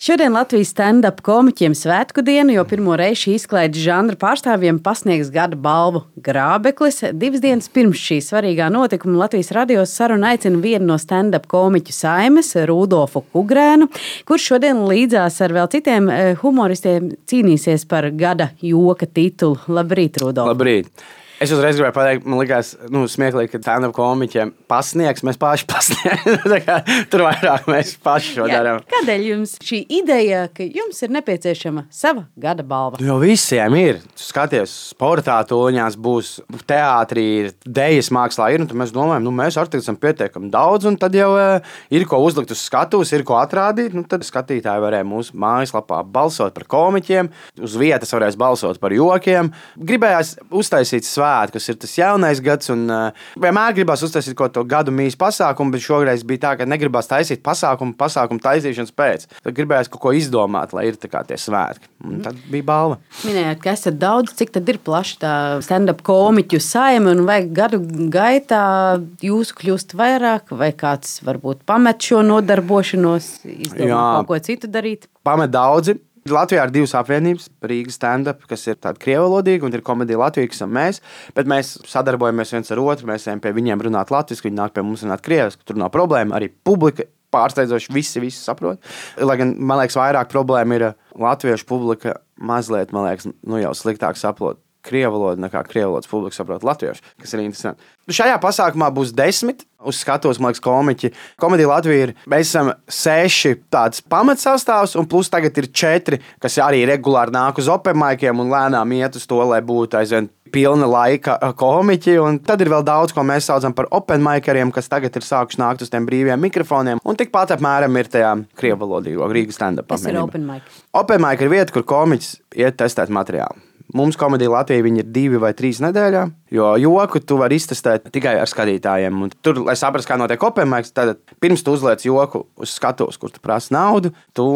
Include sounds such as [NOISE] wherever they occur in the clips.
Šodien Latvijas stand-up komiķiem svētku dienu, jo pirmo reizi izklaides žanra pārstāvjiem pasniegs gada balvu Grābeklis. Divas dienas pirms šī svarīgā notikuma Latvijas radios saruna aicina vienu no stand-up komiķu saimes, Rudolfu Kugrēnu, kurš šodien līdzās ar vēl citiem eh, humoristiem cīnīsies par gada joka titulu. Labrīt, Rudolf! Labrīt! Es uzreiz gribēju pateikt, man liekas, nu, smieklīgi, ka stand-up komiķiem pasniegs, mēs paši pasniedzam. [LAUGHS] Tur vairāk mēs paši šo darām. Kādēļ jums šī ideja, ka jums ir nepieciešama sava gada balva? Nu, jo visiem ir. Skaties, sportā toņās būs, teātrī ir, dejas mākslā ir. Mēs domājam, nu, mēs ar esam pietiekami daudz, un tad jau uh, ir ko uzlikt uz skatuves, ir ko atrādīt. Nu, tad skatītāji varēja mūsu mājaslapā balsot par komiķiem, uz vietas varēs balsot par jokiem. Gribējās uztaisīt svētku svētkus, ir tas jaunais gads. Un, uh, vienmēr gribās uztaisīt kaut ko gadu mīsu pasākumu, bet šoreiz bija tā, ka negribās taisīt pasākumu, pasākumu taisīšanas pēc. Tad gribējās kaut ko izdomāt, lai ir tie svētki. Un tad bija balva. Minējāt, ka esat daudz, cik tad ir plaši tā stand-up komiķu saime, un vai gadu gaitā jūs kļūst vairāk, vai kāds varbūt pamet šo nodarbošanos, izdomā kaut ko citu darīt? Pamet daudzi. Latvijā ir divas apvienības, Rīgas stand-up, kas ir tāda krievalodīga, un ir komēdija Latvijas, kas esam mēs. Bet mēs sadarbojamies viens ar otru, mēs ejam pie viņiem runāt latviešu, viņi nāk pie mums runāt krieviski. Tur nav problēma. Arī publika pārsteidzoši visi, visi saprot. Lai gan man liekas, vairāk problēma ir latviešu publika mazliet, man liekas, nu jau sliktāk saprot krievu valodu nekā krievu valodas publika saprot latviešu, kas ir interesanti. Nu, šajā pasākumā būs desmit. Uz skatuves, man liekas, komiķi. Komēdija Latvija ir. Mēs esam seši tāds pamatsastāvs, un plus tagad ir četri, kas arī regulāri nāk uz opermaikiem un lēnām iet uz to, lai būtu aizvien pilna laika komiķi. Un tad ir vēl daudz, ko mēs saucam par opermaikeriem, kas tagad ir sākuši nākt uz tiem brīviem mikrofoniem. Un tikpat apmēram ir tajā krievu valodīgo Rīgas stand-up. Tas ir opermaik. Opermaik ir vieta, kur komiķis iet testēt materiālu. Mums komēdija Latvija ir divi vai trīs nedēļā, jo joku tu vari iztestēt tikai ar skatītājiem. Un tur, lai saprastu, kā notiek opēmēks, tad pirms tu uzliec joku uz skatuves, kur tu prasi naudu, tu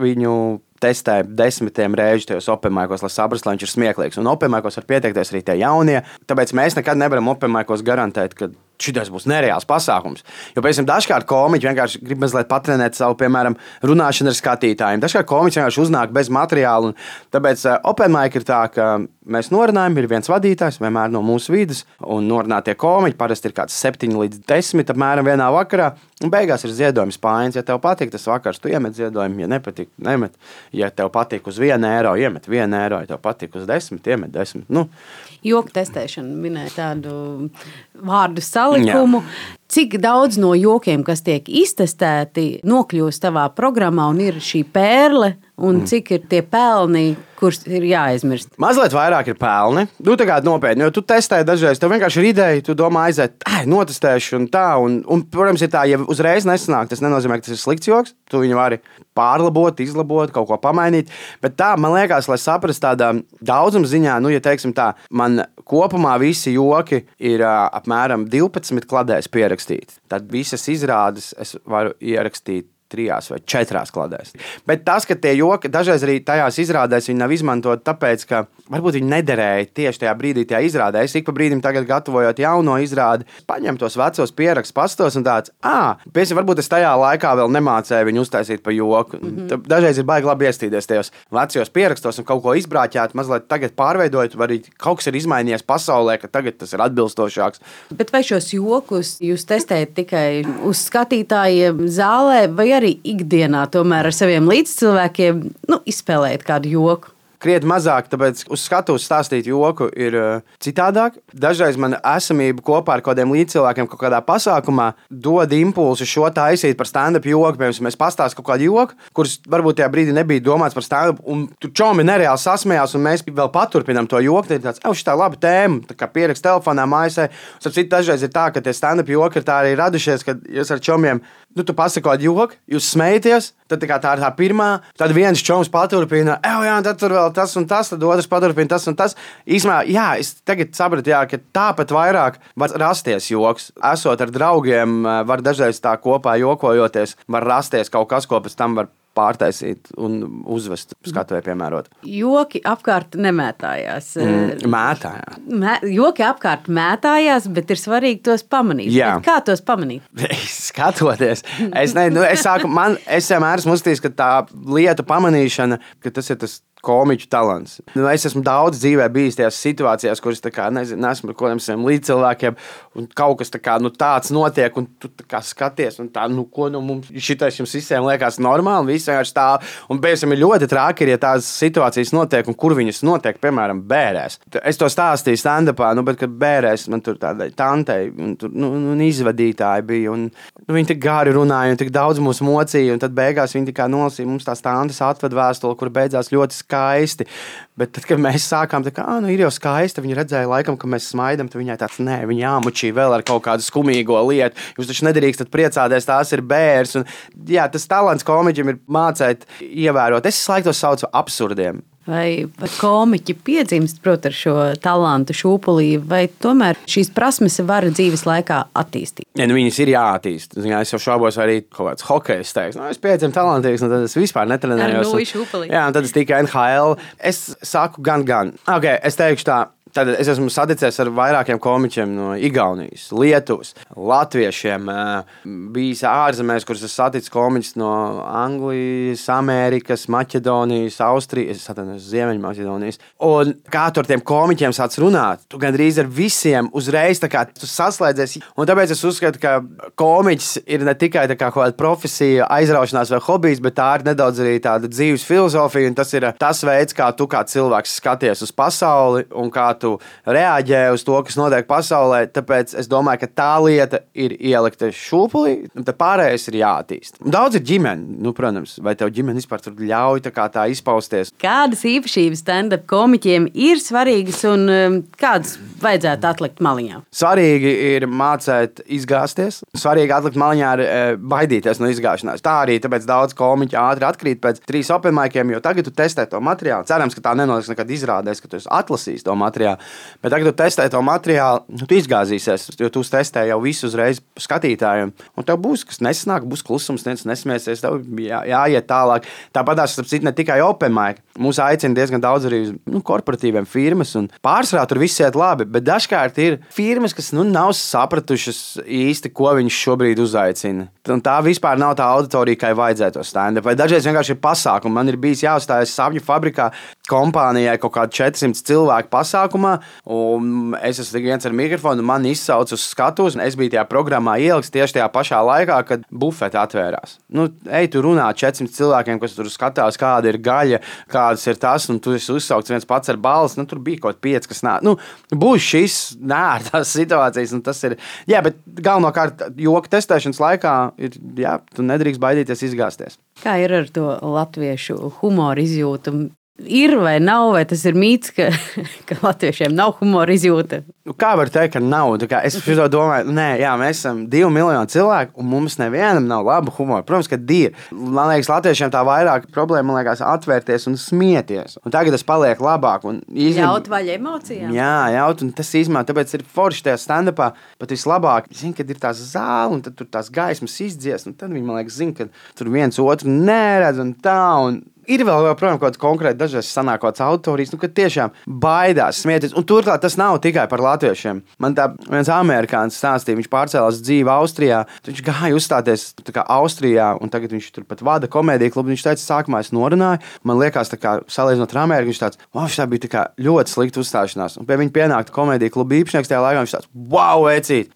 viņu testē desmitiem reižu tajos opēmēkos, lai saprastu, lai viņš ir smieklīgs. Un opēmēkos var pieteikties arī tie jaunie. Tāpēc mēs nekad nevaram opēmēkos garantēt, ka šis būs nereāls pasākums. Jo, piemēram, dažkārt komiķi vienkārši grib mazliet patrenēt savu, piemēram, runāšanu ar skatītājiem. Dažkārt komiķi vienkārši uznāk bez materiāla. Tāpēc uh, Open Mic ir tā, ka mēs norunājam, ir viens vadītājs, vienmēr no mūsu vidas, un norunātie komiķi parasti ir kāds 7 līdz 10 apmēram vienā vakarā. Un beigās ir ziedojums pāns. Ja tev patīk tas vakars, tu iemet ziedojumu, ja nepatīk, nemet. Ja tev patīk uz 1 eiro, iemet 1 eiro, ja tev patīk uz 10, iemet 10. Nu. Joku testēšana minēja tādu vārdu salikumu. Jā. Cik daudz no jokiem, kas tiek iztestēti, nokļūst tavā programmā un ir šī pērle, un mm. cik ir tie pelni, kurus ir jāaizmirst? Mazliet vairāk ir pelni. Nu, tā kā nopietni, jo tu testē dažreiz, tev vienkārši ir ideja, tu domā, aiziet, ah, notestēšu, un tā. Un, un, protams, ir tā, ja uzreiz nesanāk, tas nenozīmē, ka tas ir slikts joks. Tu viņu vari pārlabot, izlabot, kaut ko pamainīt. Bet tā, man liekas, lai saprastu tādā daudzuma ziņā, nu, ja teiksim tā, man kopumā visi joki ir uh, apmēram 12 kladēs pierakstīti. Tad visas izrādes es varu ierakstīt trijās vai četrās kladēs. Bet tas, ka tie joki dažreiz arī tajās izrādēs nav izmantoti, tāpēc, ka varbūt viņi nederēja tieši tajā brīdī, tajā izrādē. Es ik pa brīdim, tagad gatavojot jauno izrādi, paņemu tos vecos pierakstus, pastos un tāds, ah, piesi, varbūt es tajā laikā vēl nemācēju viņu uztaisīt pa joku. Mm -hmm. Dažreiz ir baigi labi iestīties tajos vecos pierakstos un kaut ko izbrāķēt, mazliet tagad pārveidojot, arī kaut kas ir izmainījies pasaulē, ka tagad tas ir atbilstošāks. Bet vai šos jokus jūs testējat tikai uz skatītājiem zālē vai arī? Arī ikdienā tomēr ar saviem līdzcilvēkiem nu, izspēlēt kādu joku? krietni mazāk, tāpēc uz skatuves stāstīt joku ir uh, citādāk. Dažreiz man esamība kopā ar kādiem līdzcilvēkiem kaut kādā pasākumā dod impulsu šo taisīt par stand-up joku. Piemēram, mēs pastāstām kaut kādu joku, kurš varbūt tajā brīdī nebija domāts par stand-up, un tur čomi nereāli sasmējās, un mēs vēl paturpinām to joku. Ir tāds, oh, šī tā laba tēma, tā kā pierakst telefonā, mājasē. Citu, dažreiz ir tā, ka tie stand-up joki ir tā arī radušies, kad jūs ar čomiem nu, tu pasaki kādu joku, jūs smējaties, tad tā, tā ir tā pirmā, tad viens čoms paturpina, ej, jā, tad tur vēl tas un tas, tad otrs paturpina tas un tas. Īsumā, jā, es tagad sapratu, jā, ka tāpat vairāk var rasties joks. Esot ar draugiem, var dažreiz tā kopā jokojoties, var rasties kaut kas, ko pēc tam var pārtaisīt un uzvest skatuvēju piemērot. Joki apkārt nemētājās. Mm, mētājā. Mē, joki apkārt mētājās, bet ir svarīgi tos pamanīt. Jā. Bet Kā tos pamanīt? [LAUGHS] Skatoties, es, ne, nu, es, sāku, man, es vienmēr esmu uzstājis, ka tā lietu pamanīšana, ka tas ir tas komiķu talants. Nu, es esmu daudz dzīvē bijis tajās situācijās, kuras kā, nezinu, esmu ar kādiem saviem līdzcilvēkiem, un kaut kas tā kā, nu, tāds notiek, un tu tā kā skaties, un tā, nu, ko nu, mums šitais jums visiem liekas normāli, un viss vienkārši stāv. Un, piemēram, ir ļoti traki, ja tādas situācijas notiek, un kur viņas notiek, piemēram, bērēs. Es to stāstīju stand-upā, nu, bet, kad bērēs man tur tādai tantei, un, tur, nu, un izvadītāji bija, un nu, viņi tik gari runāja, un tik daudz mūs mocīja, un tad beigās viņi tikai nolasīja mums tās tantes atved vēstuli, kur beidzās ļoti skaisti. Bet tad, kad mēs sākām, tā kā ah, nu, ir jau skaisti, viņi redzēja, laikam, ka mēs smaidām, tad viņai tāds nē, viņa jāmučī vēl ar kaut kādu skumīgo lietu. Jūs taču nedrīkstat priecāties, tās ir bērns. Un, jā, tas talants komiķim ir mācīt, ievērot. Es laikos saucu absurdiem. Vai, komiķi piedzimst prot, ar šo talantu, šūpulī, vai tomēr šīs prasmes var dzīves laikā attīstīt? Ja, nu, viņas ir jāattīst. Zin, es jau šaubos, vai arī kaut kāds hokejs teiks, nu, es piedzimu talantīgs, un tad es vispār netrenējos. Šūpulī. Jā, un tad es tikai NHL. Es saku gan, gan. Okay, es teikšu tā. Tad es esmu saticies ar vairākiem komiķiem no Igaunijas, Lietuvas, Latviešiem. Bijis ārzemēs, kurus esmu saticis komiķus no Anglijas, Amerikas, Maķedonijas, Austrijas, Ziemeļmaķedonijas. Un kā tur tiem komiķiem sāc runāt, tu gandrīz ar visiem uzreiz saslēdzies. Un tāpēc es uzskatu, ka komiķis ir ne tikai kā kaut kāda profesija, aizraušanās vai hobijs, bet tā ir nedaudz arī tāda dzīves filozofija. Tas ir tas veids, kā tu kā cilvēks skaties uz pasauli un kā tu reaģē uz to, kas notiek pasaulē. Tāpēc es domāju, ka tā lieta ir ielikta šūpulī, un tā pārējais ir jāattīst. Daudz ir ģimene, nu, protams, vai tev ģimene vispār ļauj tā, tā izpausties. Kādas īpašības stand-up komiķiem ir svarīgas un um, kādas vajadzētu atlikt maliņā? Svarīgi ir mācīt izgāzties. Svarīgi atlikt maliņā ir e, baidīties no izgāšanās. Tā arī tāpēc daudz komiķu ātri atkrīt pēc trīs open maikiem, jo tagad tu testē to materiālu. Cerams, ka tā nenotiks nekad izrādēs, ka tu atlasīsi to materiālu. Bet tagad, kad tu testē to materiālu, nu, tu izgāzīsies, jo tu testē jau visu uzreiz skatītājiem. Un tev būs kas nesanāk, būs klusums, nesmēsies, tev jā, jāiet tālāk. Tāpat tās, starp citu, ne tikai open mic. Mūs aicina diezgan daudz arī uz nu, korporatīviem firmas, un pārsvarā tur viss iet labi. Bet dažkārt ir firmas, kas nu, nav sapratušas īsti, ko viņš šobrīd uzaicina. Un tā vispār nav tā auditorija, kā vajadzētu stand-up. Vai dažreiz vienkārši ir pasākumi. Man ir bijis jāuzstājas sapņu fabrikā kompānijai kaut kādi 400 cilvēku pasākumā, un es esmu viens ar mikrofonu, man izsauca uz skatuves, un es biju tajā programmā ielikts tieši tajā pašā laikā, kad bufete atvērās. Nu, ej, tu runā 400 cilvēkiem, kas tur skatās, kāda ir gaļa, kādas ir tas, un tu esi uzsaukts viens pats ar balsi. Nu, tur bija kaut kāds pieci, kas nāk. Nu, būs šis nērtās [LAUGHS] situācijas, un tas ir. Jā, bet galvenokārt joka testēšanas laikā ir, jā, tu nedrīkst baidīties izgāzties. Kā ir ar to latviešu humoru izjūtu? Ir vai nav, vai tas ir mīts, ka, [LAUGHS] ka latviešiem nav humora izjūta? Nu, kā var teikt, ka nav? Es [LAUGHS] domāju, nē, jā, mēs esam divi miljoni cilvēku, un mums nevienam nav laba humora. Protams, ka ir. Man liekas, latviešiem tā vairāk problēma liekas atvērties un smieties. Un tagad tas paliek labāk. Izņem... Jaut vaļ emocijām. Jā, jaut, un tas izmanto. Tāpēc ir forši tajā stand-upā pat vislabāk. Zini, kad ir tās zāle, un tad tur tās gaismas izdzies, un tad viņi man liekas, zina, ka tur viens otru neredz un tā. Un Ir vēl, protams, kaut kāds konkrēts, dažreiz sanāk kaut kāds autorijas, nu, ka tiešām baidās smieties. Un turklāt tas nav tikai par latviešiem. Man tā viens amerikānis stāstīja, viņš pārcēlās dzīvi Austrijā. Viņš gāja uzstāties Austrijā, un tagad viņš tur pat vada komēdiju klubu. Viņš teica, sākumā es norunāju, man liekas, kā salīdzinot ar Ameriku, viņš tāds, wow, tā bija tā ļoti slikta uzstāšanās. Un pie viņa pienākta komēdiju kluba īpašnieks tajā laikā, viņš tāds, wow, vecīt,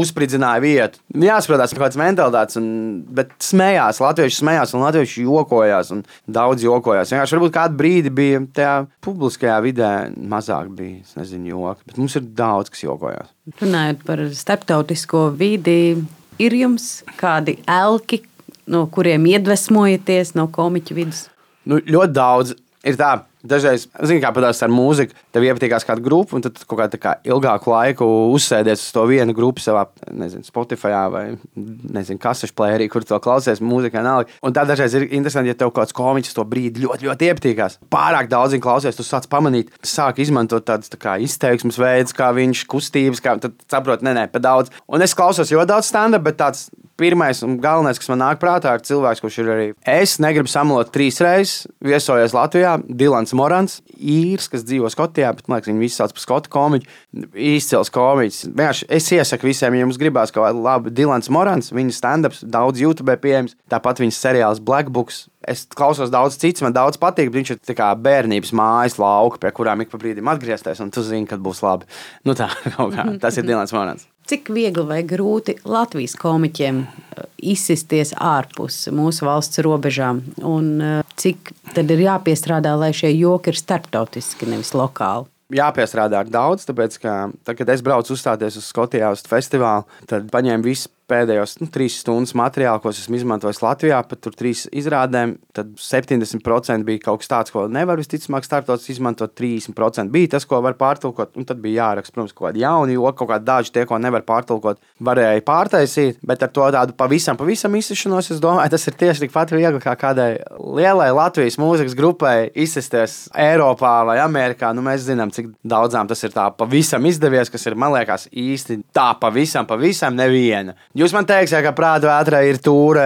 uzspridzināja vietu. Jāsaprotās, kāds mentalitātes, un, bet smējās, latvieši smējās un latvieši jokojās. Un daudz daudz jokojās. Vienkārši varbūt kādu brīdi bija tajā publiskajā vidē mazāk bija, nezinu, joki, bet mums ir daudz, kas jokojās. Runājot par starptautisko vidi, ir jums kādi elki, no kuriem iedvesmojaties no komiķu vidus? Nu, ļoti daudz. Ir tā, Dažreiz, zināmā mērā, padās ar mūziku, tev iepatīkās kāda grupa, un tad kaut kā, kā ilgāku laiku uzsēdies uz to vienu grupu savā, nezinu, Spotify vai, nezinu, kasešu plērī, kur to klausies, mūzikā nav. Un tā dažreiz ir interesanti, ja tev kāds komiķis to brīdi ļoti, ļoti iepatīkās. Pārāk daudz viņa klausies, tu sāc pamanīt, sāk izmantot tādas tā kā izteiksmes veidus, kā viņš kustības, kā tad saprot, nē, nē, pa daudz. Un es klausos ļoti daudz stand-up, bet tāds pirmais un galvenais, kas man nāk prātā, ir cilvēks, kurš ir arī. Es negribu samalot trīs reizes, viesojies Latvijā. Dilans Morans, īrs, kas dzīvo Skotijā, bet man liekas, visi sauc par skotu komiķu. Izcils komiķis. Vienkārši es iesaku visiem, ja jums gribās kaut kādu labu Dilans Morans, viņa stand-ups daudz YouTube pieejams, tāpat viņas seriāls Black Books. Es klausos daudz citas, man daudz patīk. Viņš ir kā bērnības mājas lauka, pie kurām ik pa brīdim atgriezties, un tu zini, kad būs labi. Nu, tā, [LAUGHS] tas ir Dilans Morans. Cik viegli vai grūti Latvijas komiķiem eh, izsisties ārpus mūsu valsts robežām, un eh, cik tad ir jāpiestrādā, lai šie joki ir starptautiski, nevis lokāli? Jāpiestrādā daudz, tāpēc, ka, tad, kad es braucu uzstāties uz Skotijā uz festivālu, tad paņēmu visu pēdējos nu, trīs stundas materiālu, ko esmu izmantojis Latvijā, pat tur trīs izrādēm, tad 70% bija kaut kas tāds, ko nevar visticamāk starptautiski izmantot. 30% bija tas, ko var pārtulkot, un tad bija jāraksta, protams, kaut kādi jauni joki, kaut kādi daži tie, ko nevar pārtulkot, varēja pārtaisīt, bet ar to tādu pavisam, pavisam izsišanos, es domāju, tas ir tieši tikpat viegli kā kādai lielai Latvijas mūzikas grupai izsisties Eiropā vai Amerikā. Nu, mēs zinām, cik daudzām tas ir tā pavisam izdevies, kas ir, man liekas, īsti tā pavisam, pavisam neviena. Jūs man teiksiet, ka prāta vētrā ir tūre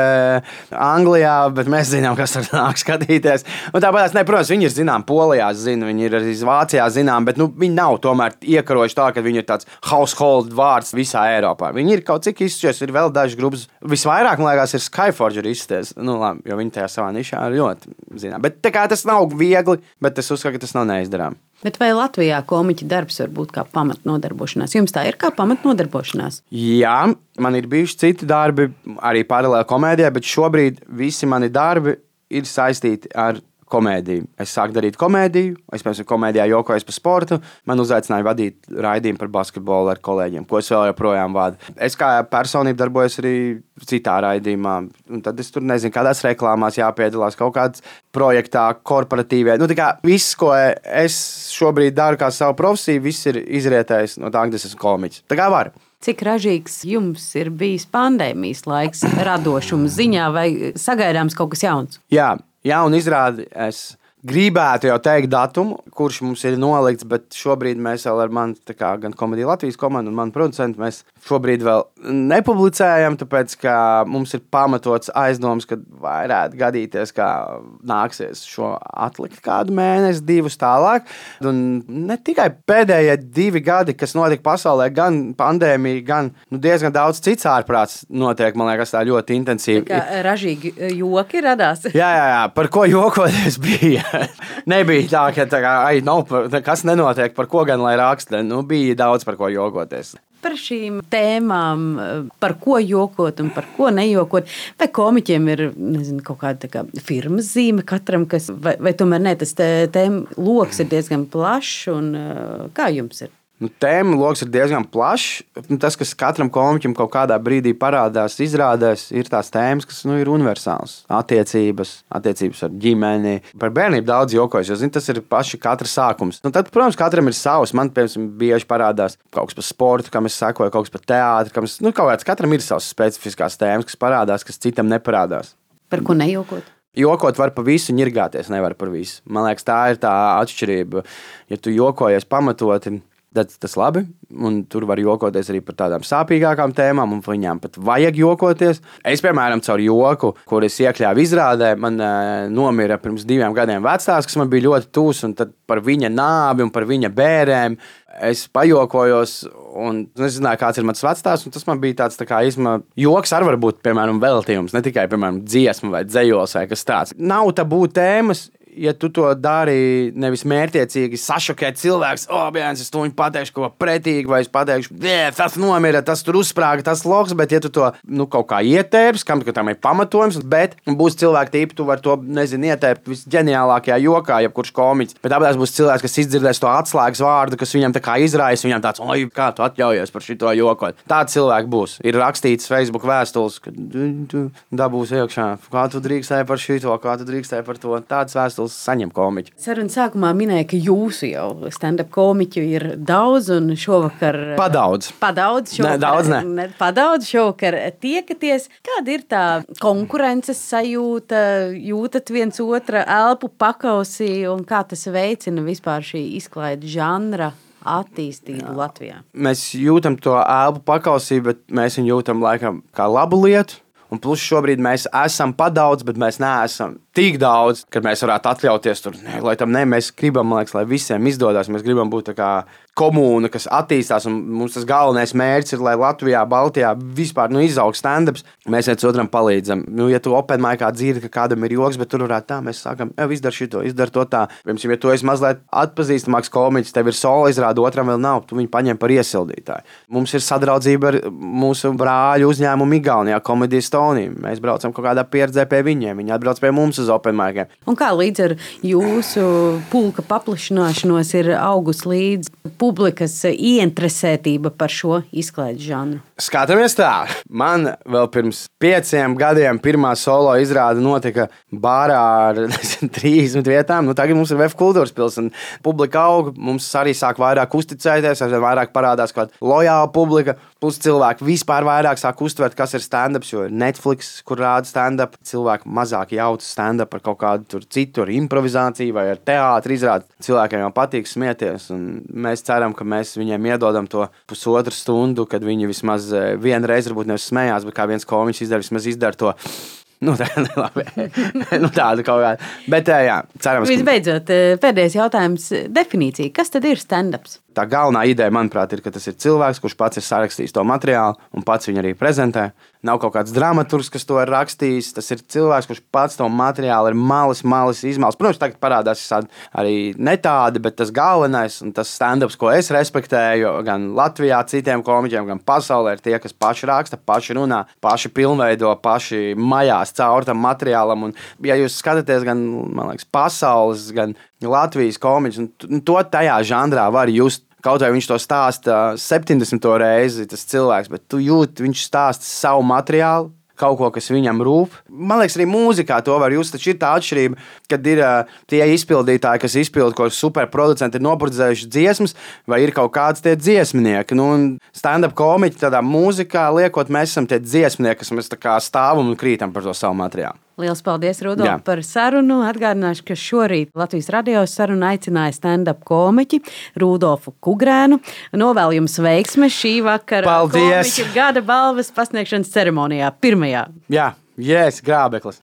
Anglijā, bet mēs zinām, kas tur nāk [LAUGHS] skatīties. Un tāpēc, ne, protams, viņi ir zinām, Polijā zina, viņi ir arī Vācijā zinām, bet nu, viņi nav tomēr iekarojuši tā, ka viņi ir tāds household vārds visā Eiropā. Viņi ir kaut cik izšķies, ir vēl dažas grupas. Visvairāk, man liekas, ir Skyforger izsties, nu, labi, jo viņi tajā savā nišā ir ļoti zinām. Bet kā, tas nav viegli, bet es uzskatu, ka tas nav neizdarāms. Bet vai Latvijā komiķa darbs var būt kā pamatnodarbošanās? Jums tā ir kā pamatnodarbošanās? Jā, man ir bijuši citi darbi, arī paralēli komēdijai, bet šobrīd visi mani darbi ir saistīti ar komēdiju. Es sāku darīt komēdiju, es, piemēram, komēdijā jokoju par sportu. Man uzaicināja vadīt raidījumu par basketbolu ar kolēģiem, ko es vēl joprojām vadu. Es kā personība darbojos arī citā raidījumā. Un tad es tur nezinu, kādās reklāmās jāpiedalās, kaut kādā projektā, korporatīvā. Nu, viss, ko es šobrīd daru kā savu profesiju, viss ir izrietējis no tā, ka es esmu komiķis. Tā kā var. Cik ražīgs jums ir bijis pandēmijas laiks, radošuma ziņā, vai sagaidāms kaut kas jauns? Jā, jaunu izrādi es gribētu jau teikt datumu, kurš mums ir nolikts, bet šobrīd mēs vēl ar mani, kā gan komēdiju Latvijas komandu un manu producentu, mēs šobrīd vēl nepublicējam, tāpēc ka mums ir pamatots aizdoms, ka varētu gadīties, ka nāksies šo atlikt kādu mēnesi, divus tālāk. Un ne tikai pēdējie divi gadi, kas notika pasaulē, gan pandēmija, gan nu, diezgan daudz cits ārprāts notiek, man liekas, tā ļoti intensīvi. Tā kā ražīgi joki radās. jā, jā, jā, par ko jokoties bija. [LAUGHS] nebija tā, ka tā kā, ai, nav, kas nenotiek, par ko gan lai raksta. Nu, bija daudz par ko jokoties par šīm tēmām, par ko jokot un par ko nejokot. Vai komiķiem ir nezinu, kaut kāda kā, firmas zīme katram, kas, vai, vai tomēr ne, tas tēma lokus ir diezgan plašs un kā jums ir? Nu, tēma lokus ir diezgan plašs. Nu, tas, kas katram komiķim kaut kādā brīdī parādās, izrādās, ir tās tēmas, kas nu, ir universālas. Attiecības, attiecības ar ģimeni. Par bērnību daudz jokojas, jo zin, tas ir paši katra sākums. Nu, tad, protams, katram ir savs. Man, piemēram, bieži parādās kaut kas par sportu, kam es sekoju, kaut kas par teātri. Kam es, nu, kaut kāds, katram ir savs specifiskās tēmas, kas parādās, kas citam neparādās. Par ko nejokot? Jokot var par visu, ņirgāties nevar par visu. Man liekas, tā ir tā atšķirība. Ja tu jokojies pamatoti, tad tas labi. Un tur var jokoties arī par tādām sāpīgākām tēmām, un viņām pat vajag jokoties. Es, piemēram, caur joku, kur es iekļāvu izrādē, man uh, nomira pirms diviem gadiem vecāks, kas man bija ļoti tūs, un tad par viņa nāvi un par viņa bērēm. Es pajokojos, un es zināju, kāds ir mans vecāks. Tas man bija tāds tā kā izma, joks, ar varbūt, piemēram, veltījums, ne tikai, piemēram, dziesma vai dzējos vai kas tāds. Nav tabū tēmas, ja tu to dari nevis mērķiecīgi, sašokēt cilvēku, oh, bērns, es viņu pateikšu, ko pretīgi, vai es pateikšu, tas nomira, tas tur uzsprāga, tas loks, bet ja tu to nu, kaut kā ietērps, kam tam ir pamatojums, bet būs cilvēki, tīpi, tu vari to, nezinu, ietērpt visģeniālākajā jokā, jebkurš komiķis. Bet tāpēc būs cilvēks, kas izdzirdēs to atslēgas vārdu, kas viņam tā kā izraisa, viņam tāds, oi, kā tu atļaujies par šito jokot. Tāds cilvēks būs. Ir rakstīts Facebook vēstules, ka dabūs iekšā, kā tu drīkstēji par šito, kā tu drīkstēji par to. Tāds vēstules vēstules saņem komiķi. Sarunas sākumā minēja, ka jūsu jau stand-up komiķu ir daudz, un šovakar. Padaudz. Padaudz. Šovakar, ne, daudz ne. ne. Padaudz šovakar tiekaties. Kāda ir tā konkurences sajūta? Jūtat viens otra elpu pakausī, un kā tas veicina vispār šī izklaide žanra? attīstību Jā. Latvijā? Mēs jūtam to elpu pakausī, bet mēs viņu jūtam laikam kā labu lietu. Un plus šobrīd mēs esam padaudz, bet mēs neesam tik daudz, ka mēs varētu atļauties tur, ne, lai tam ne, mēs gribam, liekas, lai visiem izdodas. Mēs gribam būt tā kā komūna, kas attīstās, un mums tas galvenais mērķis ir, lai Latvijā, Baltijā vispār nu, izaugtu stand-ups. Mēs viens otram palīdzam. Nu, ja tu open maikā dzirdi, ka kādam ir joks, bet tur varētu tā, mēs sākam, jau izdara šito, izdara to tā. Piemēram, ja tu esi mazliet atpazīstamāks komiķis, tev ir solo izrāda, otram vēl nav, tu viņu paņem par iesildītāju. Mums ir sadraudzība ar mūsu brāļu uzņēmumu Igaunijā, komēdijas Stonija. Mēs braucam kaut kādā pieredzē pie viņiem, viņi atbrauc pie mums uz open maikiem. Un kā līdz ar jūsu pulka paplašināšanos ir augus līdz publikas ieinteresētība par šo izklaides žanru? Skatāmies tā. Man vēl pirms pieciem gadiem pirmā solo izrāde notika bārā ar [LAUGHS] nezinu, 30 vietām. Nu, tagad mums ir VF kultūras pilsēta. Publika aug, mums arī sāk vairāk uzticēties, aizvien vairāk parādās kāda lojāla publika. Plus cilvēki vispār vairāk sāk uztvert, kas ir stand-ups, jo ir Netflix, kur rāda stand-up. Cilvēki mazāk jauta stand-up par kaut kādu citu, improvizāciju vai ar teātri izrādi. Cilvēkiem jau patīk smieties, un mēs ceram, ka mēs viņiem iedodam to pusotru stundu, kad viņi vismaz vienu reizi varbūt nevis smējās, bet kā viens komiķis izdara, vismaz izdara to. Nu, tā, [LAUGHS] nu, tāda kaut kāda. Bet, jā, cerams, ka... Visbeidzot, pēdējais jautājums - definīcija. Kas tad ir stand-ups? Tā galvenā ideja, manuprāt, ir, ka tas ir cilvēks, kurš pats ir sarakstījis to materiālu un pats viņu arī prezentē. Nav kaut kāds dramaturgs, kas to ir rakstījis. Tas ir cilvēks, kurš pats to materiālu ir malis, malis izmēlis. Protams, tagad parādās arī ne tādi, bet tas galvenais un tas stand-ups, ko es respektēju gan Latvijā, citiem komiķiem, gan pasaulē, ir tie, kas paši raksta, paši runā, paši pilnveido, paši majās caur tam materiālam. Un, ja jūs skatāties gan liekas, pasaules, gan Latvijas komiķus, to tajā žanrā var just Kaut vai viņš to stāsta 70. reizi, tas cilvēks, bet tu jūti, viņš stāsta savu materiālu, kaut ko, kas viņam rūp. Man liekas, arī mūzikā to var just. Taču ir tā atšķirība, kad ir uh, tie izpildītāji, kas izpilda kaut ko superproducenti, ir noproducējuši dziesmas, vai ir kaut kāds tie dziesmnieki. Nu, Stand-up komiķi tādā mūzikā liekot, mēs esam tie dziesmnieki, kas mēs stāvam un krītam par to savu materiālu. Lielas paldies, Rudolf, par sarunu. Atgādināšu, ka šorīt Latvijas radio sarunu aicināja stand-up komiķi Rudolfu Kugrēnu. Novēlu jums veiksmi šī vakara paldies. gada balvas pasniegšanas ceremonijā, pirmajā. Jā, yes, grābeklis.